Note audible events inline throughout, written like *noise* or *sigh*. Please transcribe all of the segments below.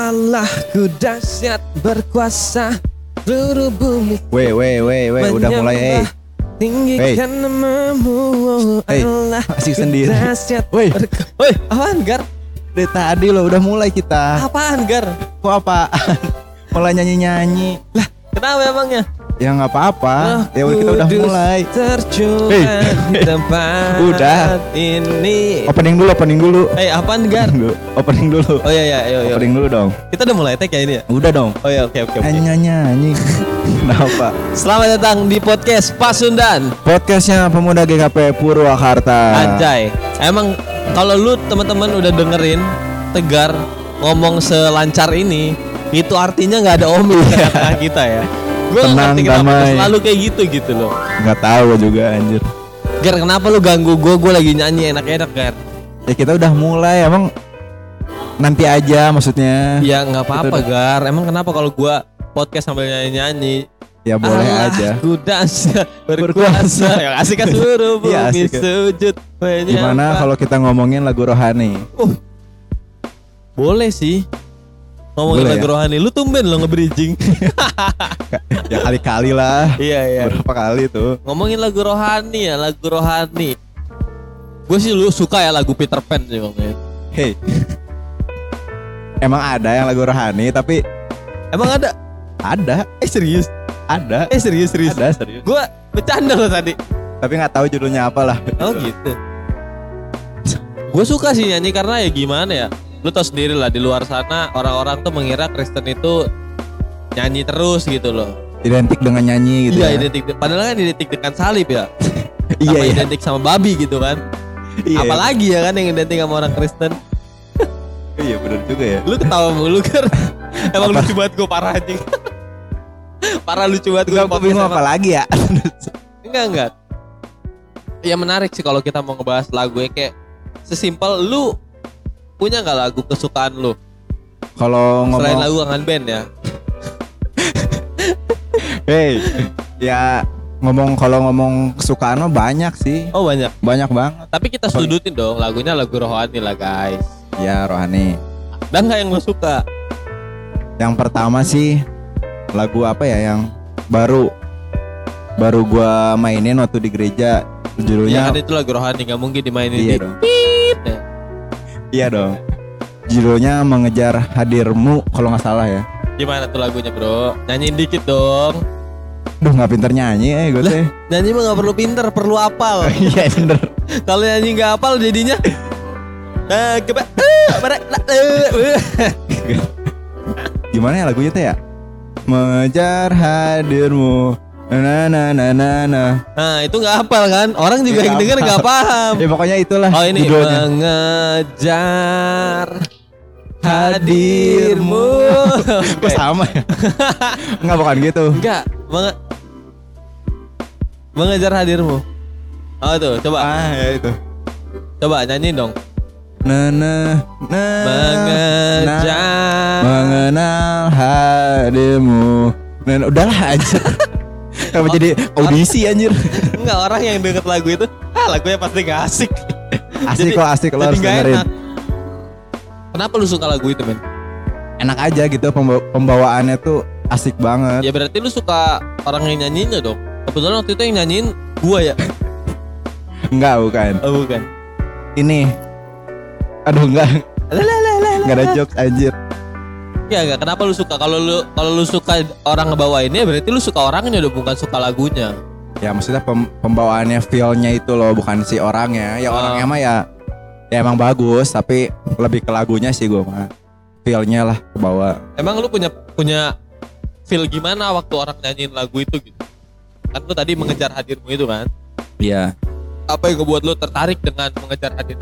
Allah ku dahsyat berkuasa seluruh bumi Weh, weh, weh, weh, udah mulai, menyembah, Tinggikan namamu oh Hey, Allah masih ku sendiri. dahsyat Woi. Woi apaan Gar? Dari tadi lo udah mulai kita. Apaan Gar? Kok apa? *laughs* mulai nyanyi-nyanyi. Kenapa emangnya? Ya nggak apa-apa. Ya kita udah mulai. Hey. Udah. ini Opening dulu, opening dulu. Eh apaan Gar? Dulu, Opening dulu. Oh iya iya iya iya. Opening dulu dong. Kita udah mulai tag ya ini ya? Udah dong. Oh iya oke oke oke Nyanyi-nyanyi. *laughs* Kenapa? Selamat datang di podcast Pasundan Podcastnya pemuda GKP Purwakarta. Anjay Emang kalau lu teman-teman udah dengerin Tegar ngomong selancar ini Itu artinya nggak ada omi di tengah kita ya Gue Tenang, ngerti kenapa damai. selalu kayak gitu gitu loh Nggak tahu juga anjir. Gar kenapa lu ganggu gue Gue lagi nyanyi enak-enak Gar Ya kita udah mulai emang nanti aja maksudnya. Ya nggak apa-apa Itu Gar Emang kenapa kalau gue podcast sambil nyanyi-nyanyi Ya boleh Allah, aja. Ku dahsyat berkuasa *laughs* Yang asik kan *laughs* seluruh Iya, bumi asik ya. sujud Gimana kalau kita ngomongin lagu rohani? Uh, boleh sih ngomongin Boleh lagu ya? rohani. Lu tumben lo nge-bridging. *laughs* ya kali-kali lah. iya iya. Berapa kali tuh? Ngomongin lagu rohani ya, lagu rohani. Gue sih lu suka ya lagu Peter Pan sih ngomongin. Hey. Emang ada yang lagu rohani tapi Emang ada? ada, Eh serius? ada, Eh serius serius. ada serius. Gue bercanda lo tadi. Tapi nggak tahu judulnya apa lah. Oh gitu. Gue suka sih nyanyi karena ya gimana ya. Lu tau sendiri lah di luar sana orang-orang tuh mengira Kristen itu nyanyi terus gitu loh. Identik dengan nyanyi gitu Iya ya. identik. Padahal kan identik dengan salib ya. *laughs* Iya, iya. identik sama babi gitu kan. Iya, Apalagi ya kan yang identik sama orang Kristen. *laughs* Iya benar juga ya. Lu ketawa mulu kan. *laughs* Emang lucu banget gue parah anjing. parah lucu banget gue. Enggak, bingung apa lagi ya. Enggak enggak. Ya menarik sih kalau kita mau ngebahas lagu ya kayak sesimpel lu punya nggak lagu kesukaan lu Kalau selain ngomong, lagu kangen band ya? Hey, ya ngomong kalau ngomong kesukaan mah banyak sih, Oh banyak. banyak banget. Tapi kita sudutin dong lagunya lagu rohani lah guys. Ya rohani. Dan nggak yang lu suka? Yang pertama sih lagu apa ya yang baru baru gua mainin waktu di gereja Ya judulnya kan itu lagu rohani nggak mungkin dimainin iya di dong ya. iya dong judulnya mengejar hadirmu kalau nggak salah ya Gimana tuh lagunya bro? Nyanyiin dikit dong. Duh nggak pinter nyanyi eh gue teh. Nyanyi mah nggak perlu pinter, perlu apal. *laughs* iya bener. Kalau nyanyi nggak apal jadinya. Eh, eh, eh, gimana ya lagunya teh ya? Mengejar hadirmu. Na na na na na Nah itu nggak apal kan? Orang juga Nggak yang denger hafal. nggak paham. ya pokoknya itulah Oh ini judulnya. mengejar hadirmu. *laughs* kok sama ya? *laughs* Nggak bukan gitu. Enggak, mengejar hadirmu. Oh tuh, coba, ah ya itu coba nyanyi dong. na na na Mengejar. mengenal hadirmu dan udahlah aja *laughs* Kenapa Oh, jadi audisi anjir Enggak orang yang denger lagu itu, ah lagunya pasti gak asik. *laughs* asik Jadi- kok asik lo harus dengerin enak. Kenapa lu suka lagu itu, men? enak aja gitu pembawa- pembawaannya tuh asik banget Ya berarti lu suka orang yang nyanyinya dong. Kebetulan waktu itu yang nyanyiin gua ya. enggak bukan Oh bukan. ini aduh enggak enggak ada jokes anjir Ya enggak, kenapa lu suka? Kalau lu kalau lu suka orang ngebawainnya berarti lu suka orangnya udah bukan suka lagunya. ya maksudnya pem- pembawaannya feelnya itu loh bukan si orangnya ya Ah. orangnya mah ya ya emang bagus tapi lebih ke lagunya sih gue mah feelnya lah ke bawah Emang lu punya punya feel gimana waktu orang nyanyiin lagu itu gitu? Kan lu tadi mengejar hadirmu itu kan? iya Apa yang ngebuat lu tertarik dengan mengejar hadir?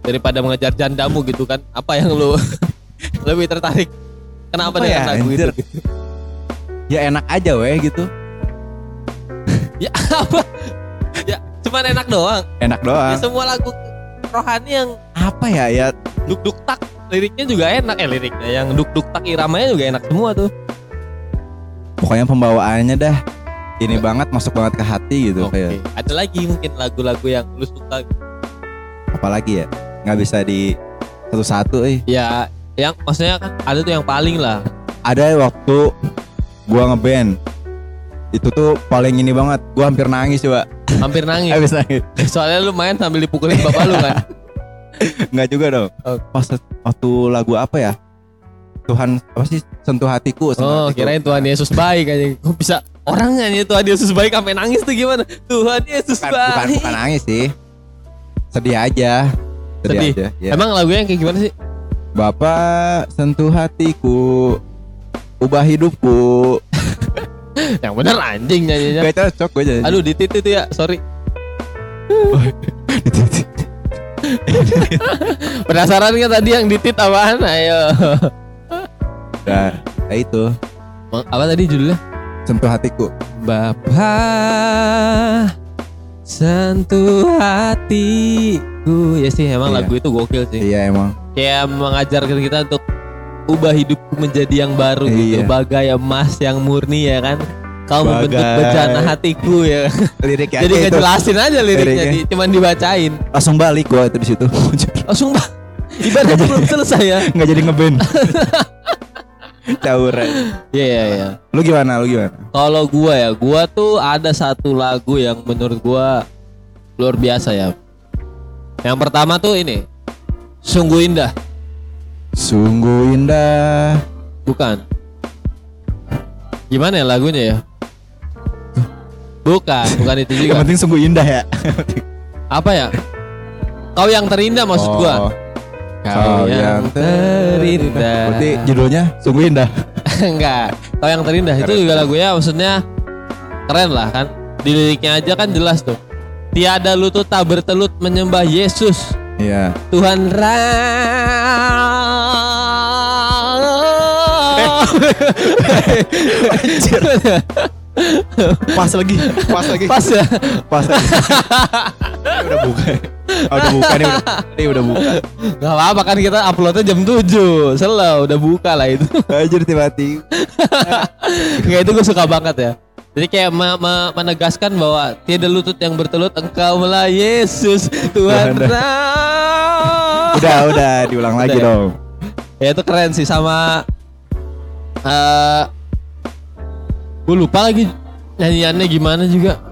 Daripada mengejar jandamu gitu kan? Apa yang lu *laughs* lebih tertarik? Kenapa Apa dengan ya, lagu itu? gitu? ya enak aja weh gitu *laughs* Ya apa? Ya cuman enak doang. enak Ya doang semua lagu rohani yang apa ya ya duk duk tak liriknya juga enak ya liriknya. Yang duk duk tak iramanya juga enak semua tuh. Pokoknya pembawaannya dah ini banget masuk banget ke hati gitu Oke. kayak Ada lagi mungkin lagu-lagu yang lu suka apalagi ya nggak bisa di satu-satu eh ya yang maksudnya kan ada tuh yang paling lah. Ada waktu gua ngeband. Itu tuh paling ini banget. Gua hampir nangis coba. Hampir nangis. *laughs* Habis nangis. Soalnya lu main sambil dipukulin bapak lu kan. *laughs* Enggak juga dong. Oh. Pas waktu lagu apa ya? Tuhan apa sih sentuh hatiku. sentuh Oh, hatiku. kirain Tuhan Yesus baik aja. Kok bisa orang nyanyi Tuhan Yesus baik sampai nangis tuh gimana? Tuhan Yesus bukan, baik. bukan bukan nangis sih. Sedih aja. Sedih. aja. Ya. Emang lagunya yang kayak gimana sih? Bapak sentuh hatiku, ubah hidupku. *laughs* Yang bener anjing nyanyinya. Gak cocok gue jadi. Aduh ditit itu ya, sorry. *laughs* *laughs* Penasaran kan tadi yang ditit apaan? Ayo. Nah, ya itu Apa tadi judulnya? sentuh hatiku. Bapak sentuh hatiku ya sih emang Iya. lagu itu gokil sih Iya emang. kayak mengajarkan kita untuk ubah hidupku menjadi yang baru gitu Iya. bagai emas yang murni ya kan kau membentuk Bagai- bejana hatiku ya *laughs* Lirik jadi nggak jelasin aja liriknya Liriknya. di- cuman dibacain Langsung balik gua itu di situ. *laughs* langsung bah *laughs* ibadah belum selesai ya Nggak jadi ngeband. Cawuran. iya iya iya Lu gimana? Lu gimana? Kalau gua ya, gua tuh ada satu lagu yang menurut gua luar biasa ya. Yang pertama tuh ini, sungguh indah, Sungguh indah. bukan? Gimana ya lagunya ya? Bukan, bukan itu Yang juga. penting sungguh indah ya. Apa ya? Kau yang terindah maksud gua. Kau yang terindah. Berarti judulnya sungguh indah. *laughs* Enggak. Kau yang terindah itu juga lagunya maksudnya keren lah kan. Di liriknya aja kan jelas tuh. Tiada lutut tak bertelut menyembah Yesus. Iya. Tuhan Ra. *laughs* *laughs* Pas lagi, pas lagi, Pas ya. pas lagi. Ini udah buka. Oh, udah buka nih udah. Ini udah buka. Gak apa-apa kan kita uploadnya jam 7 Selalu udah buka lah itu Anjir tiba-tiba. Nggak itu gue suka banget ya Jadi kayak me- me- menegaskan bahwa Tiada lutut yang bertelut Engkau lah Yesus Tuhan. Udah, udah diulang lagi Udah ya? dong. Ya itu keren sih sama eh Gue lupa lagi Nyanyiannya gimana juga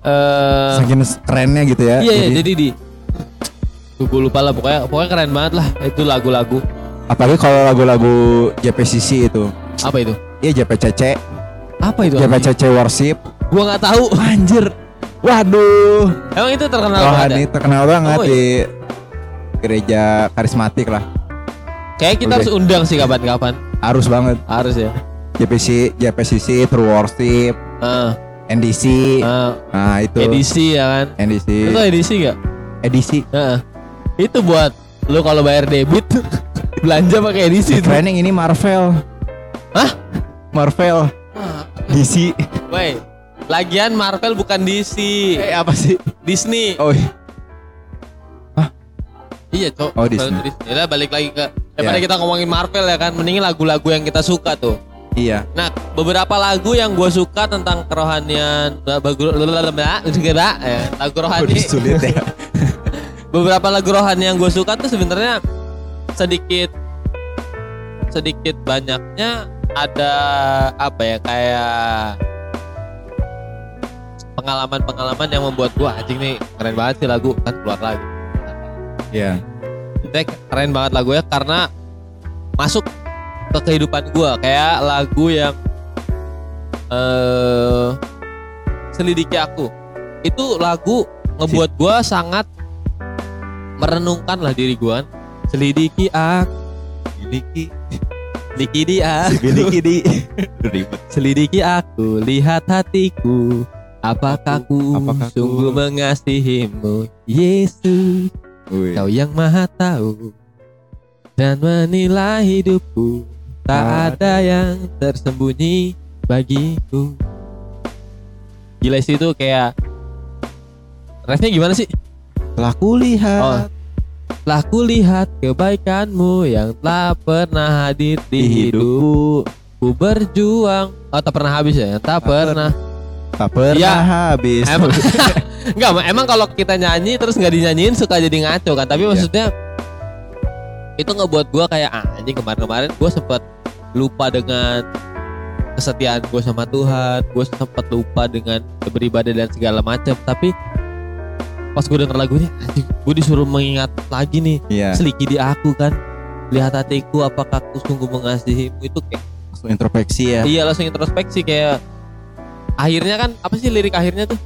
eh Saking kerennya gitu ya. Iya, iya jadi di Gue lupa lah pokoknya pokoknya keren banget lah itu lagu-lagu apalagi kalau lagu-lagu JPCC itu. apa itu Iya JPCC, apa itu JPCC worship. gue nggak tahu *laughs* Anjir. Waduh. emang itu terkenal banget ya? terkenal banget Oh, di gereja karismatik lah. kayak kita harus undang sih kapan-kapan Harus banget. harus ya JPC, JPCC, True Worship, Ah, NDC. ah, Nah, itu. edisi ya kan NDC. itu edisi gak Edisi. Heeh. itu buat lu kalau bayar debit *laughs* belanja pakai edisi tuh. Training ini Marvel. Hah? Marvel. DC. Woi, lagian Marvel bukan DC, Eh apa sih? Disney. Oh, iya. Iya, Cok. Oh, Disney. Ya udah, balik lagi ke daripada Ya. kita ngomongin Marvel ya kan, mendingin lagu-lagu yang kita suka tuh. Iya. Nah, beberapa lagu yang gue suka tentang kerohanian lagu ya, lagu rohani. Udah sulit ya. *laughs* beberapa lagu rohani yang gue suka tuh sebenarnya sedikit sedikit banyaknya ada apa ya kayak pengalaman-pengalaman yang membuat gue anjing nih keren banget sih lagu kan keluar lagi. Iya. Ini keren banget lagunya karena masuk ke kehidupan gua kayak lagu yang eh selidiki aku. Itu lagu ngebuat gua sangat merenungkan lah diri gua. Selidiki aku, Giliki. selidiki dia, Giliki di. *laughs* Selidiki aku, lihat hatiku. Apakah ku Apakah ku- sungguh mengasihimu, Yesus? Wih. Kau yang maha tahu dan menilai hidupku Tak ada yang tersembunyi bagiku Gila sih itu kayak Refnya gimana sih? Telah kulihat Oh. Telah kulihat kebaikanmu yang telah pernah hadir di Di hidupku Ku berjuang Oh tak pernah habis ya? Tak Tak pernah tak pernah Iya. habis. Emang *laughs* Enggak, emang kalau kita nyanyi terus nggak dinyanyiin suka jadi ngaco kan. Tapi Iya. maksudnya itu ngebuat gua kayak ah, anjing kemarin-kemarin gua sempet lupa dengan kesetiaan gue sama Tuhan gue sempet lupa dengan beribadah dan segala macam tapi pas gue denger lagunya anjing gue disuruh mengingat lagi nih Iya. seliki di aku kan lihat hatiku apakah aku sungguh mengasihimu itu kayak Langsung introspeksi ya. iya langsung introspeksi kayak akhirnya kan apa sih lirik akhirnya tuh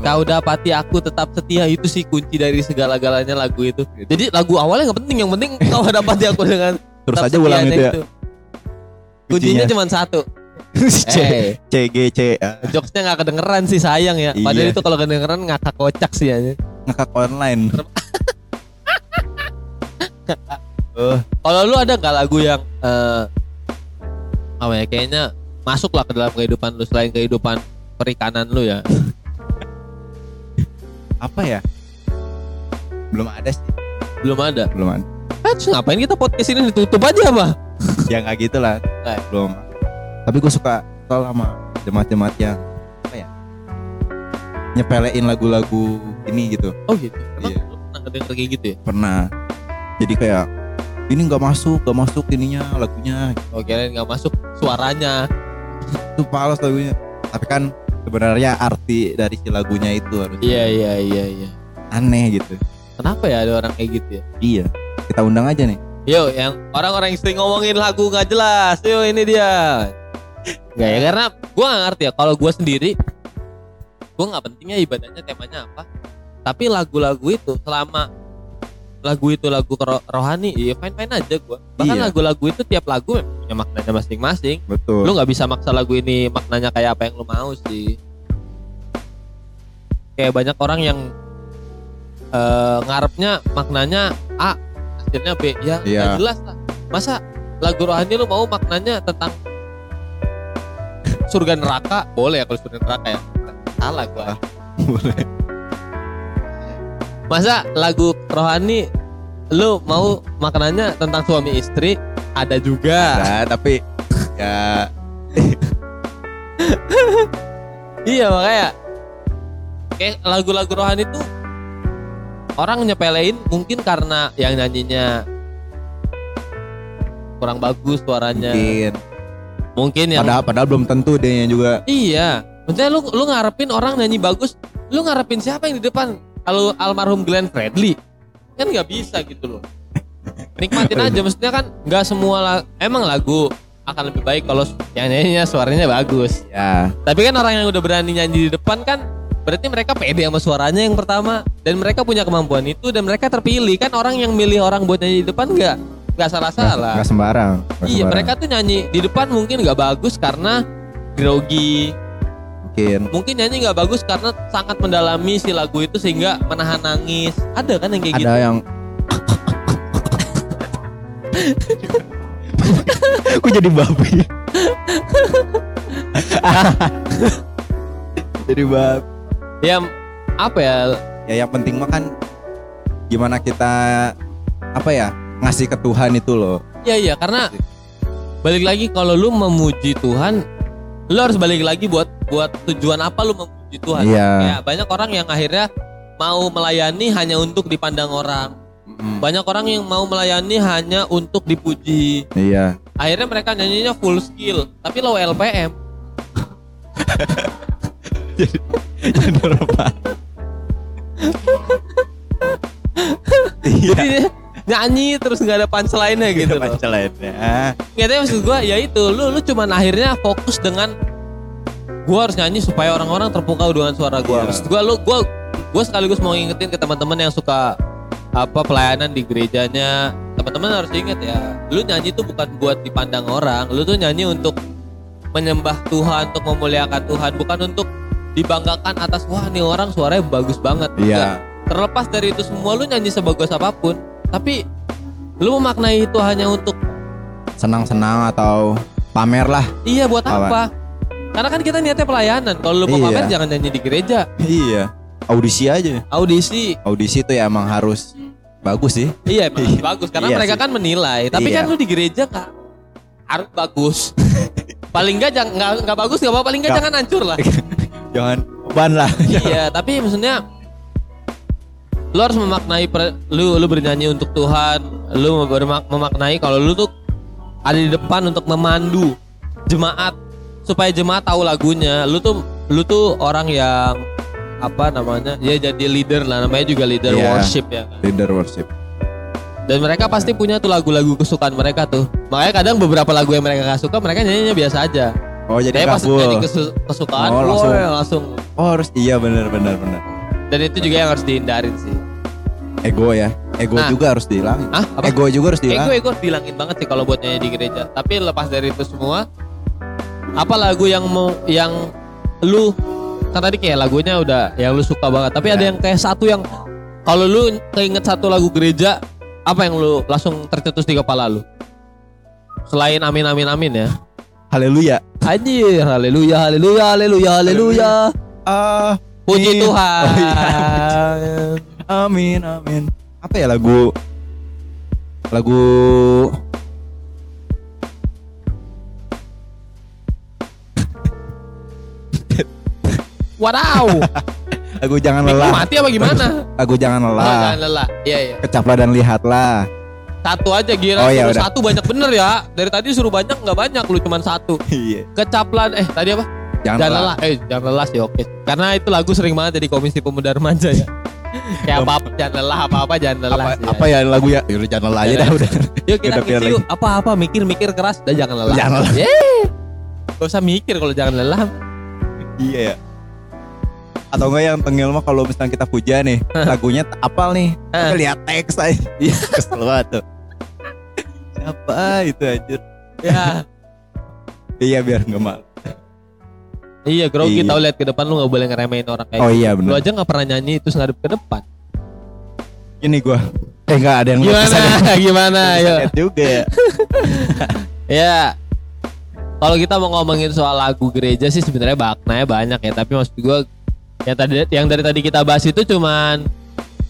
kau dapati aku tetap setia itu sih kunci dari segala-galanya lagu itu. Jadi lagu awalnya nggak penting yang penting kau *laughs* dapati aku dengan Terus aja ulang itu ya. kuncinya Kuncinya. cuma satu. *laughs* C eh. C G C A. jokesnya nggak kedengeran sih sayang ya. Padahal Iya. itu kalau kedengeran ngakak kocak sih ya ngakak online. oh, kalau lu ada nggak lagu yang eh apa ya kayaknya masuk lah ke dalam kehidupan lu selain kehidupan perikanan lu ya *laughs* apa ya? Belum ada sih. belum ada Belum ada. Ah, terus ngapain kita podcast ini ditutup aja apa ya nggak gitu lah. Eh. Belum. Tapi gue suka soal sama jemaat-jemaat yang apa ya? Nyepelein lagu-lagu ini gitu. oh gitu emang Iya. pernah ngedenger kayak gitu ya Pernah. Jadi kayak ini nggak masuk, nggak masuk ininya lagunya. oh kirain nggak masuk suaranya Itu pales lagunya. Tapi kan sebenarnya arti dari si lagunya itu harus iya iya iya iya aneh gitu. kenapa ya ada orang kayak gitu ya Iya. Kita undang aja nih. Yo, yang orang-orang yang sering ngomongin lagu nggak jelas, yo ini dia. Nggak ya karena gua nggak ngerti ya. Kalau gua sendiri, gua nggak pentingnya ibadahnya temanya apa. Tapi lagu-lagu itu selama lagu itu lagu ro- rohani, ya fine fine aja gua. Bahkan Iya. lagu-lagu itu tiap lagu punya maknanya masing-masing. Betul. Lu nggak bisa maksa lagu ini maknanya kayak apa yang lu mau sih. Kayak banyak orang yang eh, ngarepnya maknanya A, hasilnya B. Ya Iya. jelas lah. Masa lagu rohani lu mau maknanya tentang surga neraka? Boleh ya kalau surga neraka ya. Salah gua. *laughs* Boleh. Masa lagu rohani lu mau maknanya tentang suami istri? Ada juga. Nah, tapi ya *laughs* Iya makanya kayak lagu-lagu rohani tuh orang nyepelein mungkin karena yang nyanyinya kurang bagus suaranya. mungkin. Mungkin yang Padahal, padahal belum tentu deh juga. iya. Maksudnya lu lu ngarepin orang nyanyi bagus, lu ngarepin siapa yang di depan? Kalau almarhum Glenn Fredly kan nggak bisa gitu loh. Nikmatin aja maksudnya kan nggak semua la- emang lagu akan lebih baik kalau yang nyanyinya suaranya bagus. Ya, Tapi kan orang yang udah berani nyanyi di depan kan berarti mereka pede sama suaranya yang pertama dan mereka punya kemampuan itu dan mereka terpilih kan orang yang milih orang buat nyanyi di depan nggak nggak salah salah. nggak sembarang. Iya sembarang. mereka tuh nyanyi di depan mungkin nggak bagus karena grogi. Mungkin. Mungkin nyanyi nggak bagus karena sangat mendalami si lagu itu sehingga menahan nangis. Ada kan yang kayak Ada gitu. yang *laughs* Aku jadi babi. jadi babi. Ya apa ya? Ya yang penting mah kan gimana kita apa ya ngasih ke Tuhan itu loh. Iya iya karena balik lagi kalau lu memuji Tuhan, lu harus balik lagi buat buat tujuan apa lu memuji Tuhan. Iya. Kayak banyak orang yang akhirnya mau melayani hanya untuk dipandang orang. Mm, Banyak orang yang mau melayani hanya untuk dipuji. Iya. Akhirnya mereka nyanyinya full skill, tapi low LPM. Jadi? Iya. Jadi dia nyanyi terus nggak ada punchline-nya gitu loh. lainnya. Nggak tahu maksud gua ya itu lu lu cuman akhirnya fokus dengan gua harus nyanyi supaya orang-orang terpukau dengan suara gua. Iya. Maksud gua lu gua gua sekaligus mau ngingetin ke teman-teman yang suka apa pelayanan di gerejanya. Teman-teman harus inget ya, lu nyanyi tuh bukan buat dipandang orang, lu tuh nyanyi untuk menyembah Tuhan, untuk memuliakan Tuhan, bukan untuk dibanggakan atas wah nih orang suaranya bagus banget. Iya. Terlepas dari itu semua lu nyanyi sebagus apa pun, tapi lu memaknai itu hanya untuk Senang-senang atau pamer lah. Iya buat Apa? apa? Karena kan kita niatnya pelayanan. Kalau lu mau Iya. pamer jangan nyanyi di gereja. Iya. Audisi aja. Audisi. Audisi tuh ya emang harus bagus sih. Iya emang harus *laughs* bagus karena Iya mereka sih. kan menilai. Tapi Iya. kan lu di gereja kak harus bagus. *laughs* paling enggak jangan nggak bagus nggak apa paling enggak Nggak. jangan hancur lah. *laughs* Jangan beban lah. iya tapi maksudnya lu harus memaknai per- lu lu bernyanyi untuk Tuhan lu bermak- memaknai kalau lu tuh ada di depan untuk memandu jemaat supaya jemaat tahu lagunya. Lu tuh lu tuh orang yang apa namanya? Ya jadi leader lah namanya juga leader Iya. worship ya. kan. Leader worship. Dan mereka pasti punya tuh lagu-lagu kesukaan mereka tuh. Makanya kadang beberapa lagu yang mereka gak suka mereka nyanyinya biasa aja. Oh jadi Tapi pas jadi kesu- kesukaan, Oh, langsung. woy, langsung. Oh harus iya benar benar benar. Dan itu juga yang harus dihindarin sih. Ego ya. Ego Nah. juga harus dihilangin. Ah, apa? Ego juga harus Ego dihilangin. ego bilangin banget sih kalau buat nyanyi di gereja. Tapi lepas dari itu semua, apa lagu yang mau yang lu kan tadi kayak lagunya udah yang lu suka banget. Tapi ada Ya. yang kayak satu yang kalau lu keinget satu lagu gereja, apa yang lu langsung tercetus di kepala lu? Selain amin amin amin ya. Haleluya. Anjir, haleluya, haleluya, haleluya, haleluya. Ah, Puji. Tuhan. Oh, iya. amin amin. Apa ya lagu lagu Wadaw. *laughs* lagu jangan lelah. mati apa gimana? Lagu jangan Oh, lelah. jangan lelah. Iya, iya. Kecaplah dan lihatlah. Satu aja Gira. Oh, iya, satu banyak bener ya. Dari tadi suruh banyak nggak banyak lu cuman satu. *laughs* Iya. Kecaplan eh tadi apa? Jangan, Jangan lelah. lelah. Eh jangan lelah sih oke. Karena itu lagu sering banget jadi komisi pemuda remaja ya. *laughs* Kayak apa, apa jangan lelah apa-apa jangan lelah. Apa, sih, apa ya lagu ya? Yaudah jangan lelah aja dah udah. *laughs* Yuk kita ngisi yuk. Apa-apa mikir-mikir keras udah jangan lelah. Jangan lelah. Yeay. Gak usah mikir kalau jangan lelah. Iya ya. Atau enggak yang tengil mah kalau misalnya kita puja nih, lagunya apal nih. Kita lihat teks aja. Iya, *laughs* kesel banget tuh. Siapa itu anjir? ya. Iya biar enggak malu. Iya, grogi Iya. tahu lihat ke depan lu nggak boleh ngeremehin orang kayak Oh gitu. iya Lu benar. aja nggak pernah nyanyi itu ngadep ke depan. Ini gua. Eh enggak ada yang Gimana? *laughs* Gimana? Ayo. lihat juga ya. *laughs* Ya. Kalau kita mau ngomongin soal lagu gereja sih sebenarnya maknanya banyak ya, tapi maksud gua yang tadi yang dari tadi kita bahas itu cuman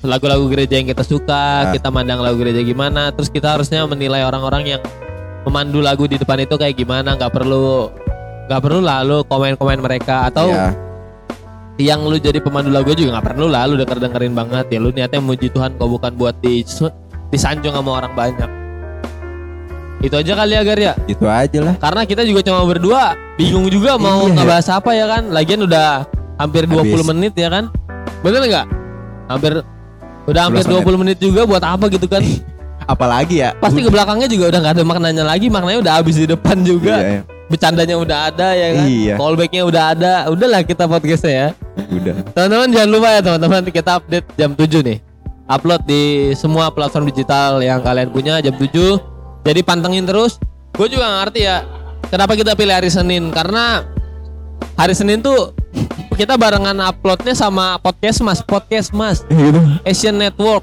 lagu-lagu gereja yang kita suka, Nah. kita mandang lagu gereja gimana, terus kita harusnya menilai orang-orang yang memandu lagu di depan itu kayak gimana, nggak perlu nggak perlu lalu komen-komen mereka atau Iya. yang lu jadi pemandu lagu juga nggak perlu lah lu denger dengerin banget ya lu niatnya memuji Tuhan kok bukan buat di disanjung sama orang banyak itu aja kali ya Gar ya Gitu aja lah. karena kita juga cuma berdua bingung juga mau Iya. ngebahas apa ya kan lagian udah hampir 20 Habis. menit ya kan bener nggak hampir udah hampir 11 20 menit juga buat apa gitu kan *laughs* Apalagi ya? pasti ke belakangnya juga udah nggak ada maknanya lagi maknanya udah habis di depan juga Iya, iya. Bercandanya udah ada ya kan Iya. callbacknya udah ada udahlah kita podcastnya ya Udah. Teman-teman jangan lupa ya teman-teman kita update jam 7 nih. Upload di semua platform digital yang kalian punya jam 7. Jadi pantengin terus. Gue juga ngerti ya kenapa kita pilih hari Senin karena hari Senin tuh kita barengan uploadnya sama podcast Mas, podcast Mas, Gitu. Asian Network.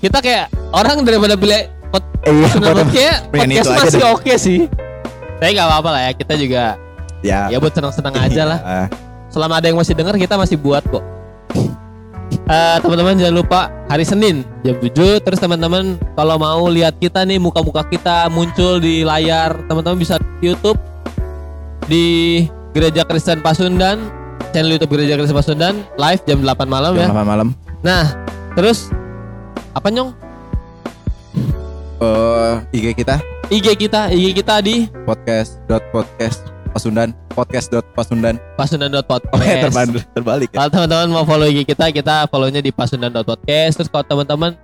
Kita kayak orang daripada pilih pod- Iya, pada- kayak pengen podcast aja masih oke sih. Tapi nggak apa-apa lah ya kita juga Ya. ya buat senang-senang aja lah Iya. *laughs* selama ada yang masih denger kita masih buat kok. Eh, teman-teman jangan lupa hari Senin jam 7 terus teman-teman kalau mau lihat kita nih muka-muka kita muncul di layar teman-teman bisa di YouTube di Gereja Kristen Pasundan channel YouTube Gereja Kristen Pasundan live jam 8 malam ya. Jam 8 malam. Nah, terus apa nyong? Eh, IG kita IG kita, IG kita di podcast dot podcast pasundan podcast dot pasundan pasundan.podcast. oh ya terbalik terbalik ya Kalau teman-teman mau follow IG kita, kita follownya di pasundan.podcast. Terus kalau teman-teman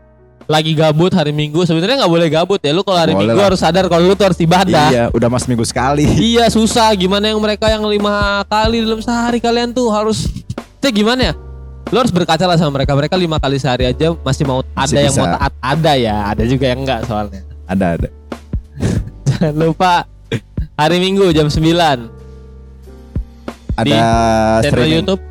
lagi gabut hari Minggu, sebenarnya nggak boleh gabut ya. Lu kalau hari Boleh Minggu lah. harus sadar kalau lu tuh harus ibadah. iya udah mas minggu sekali *laughs* Iya susah. Gimana yang mereka yang lima kali dalam sehari kalian tuh harus, itu gimana ya? Lu harus berkaca lah sama mereka. Mereka lima kali sehari aja masih mau ada Masih yang mau bisa. taat, ada ya. Ada juga yang enggak soalnya. ada ada Jangan *laughs* lupa. Hari Minggu jam 9 ada channel streaming YouTube.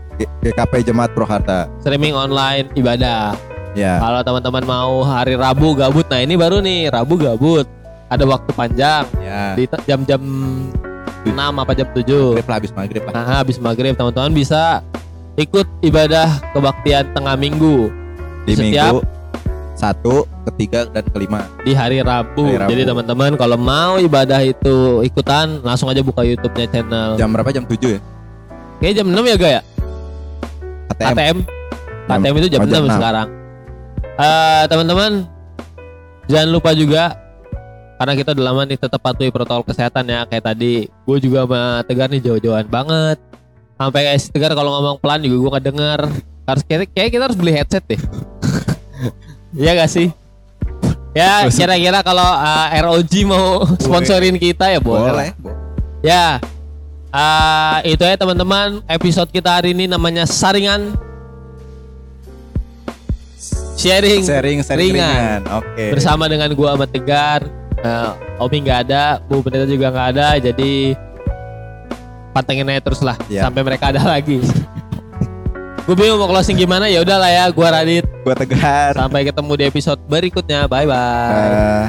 GKP Jemaat Proharta streaming online ibadah. ya. Kalau teman-teman mau hari Rabu gabut, nah ini baru nih Rabu gabut. Ada waktu panjang. Ya. Di jam-jam 6 apa jam 7. maghrib lah habis maghrib lah. Nah, habis maghrib. Teman-teman bisa ikut ibadah kebaktian tengah minggu. Di setiap minggu satu ketiga dan kelima di hari Rabu. Hari Rabu. Jadi teman-teman kalau mau ibadah itu ikutan langsung aja buka YouTube-nya channel. jam berapa jam 7 ya Kayaknya jam 6 ya Ga ya? ATM ATM. ATM itu jam oh, jam 6 enam. sekarang. Eh teman-teman Jangan lupa juga karena kita udah lama nih tetap patuhi protokol kesehatan ya kayak tadi gue juga sama Tegar nih jauh-jauhan banget sampai kayak si Tegar kalau ngomong pelan juga gue nggak denger harus kayak, kayak kita harus beli headset deh *laughs* Iya gak sih? Ya kira-kira kalau uh, ROG mau sponsorin kita ya boleh, lah. ya uh, itu ya teman-teman. Episode kita hari ini namanya saringan. Sharing. Sharing, sharing ringan. ringan. Oke. bersama dengan gua sama Tegar. Eh, Omi nggak ada Bu Pendeta juga nggak ada jadi pantengin aja terus lah. Iya. sampai mereka ada lagi gue bingung mau closing gimana ya udahlah ya gua Radit. Gua tegar. sampai ketemu di episode berikutnya. Bye bye Eh,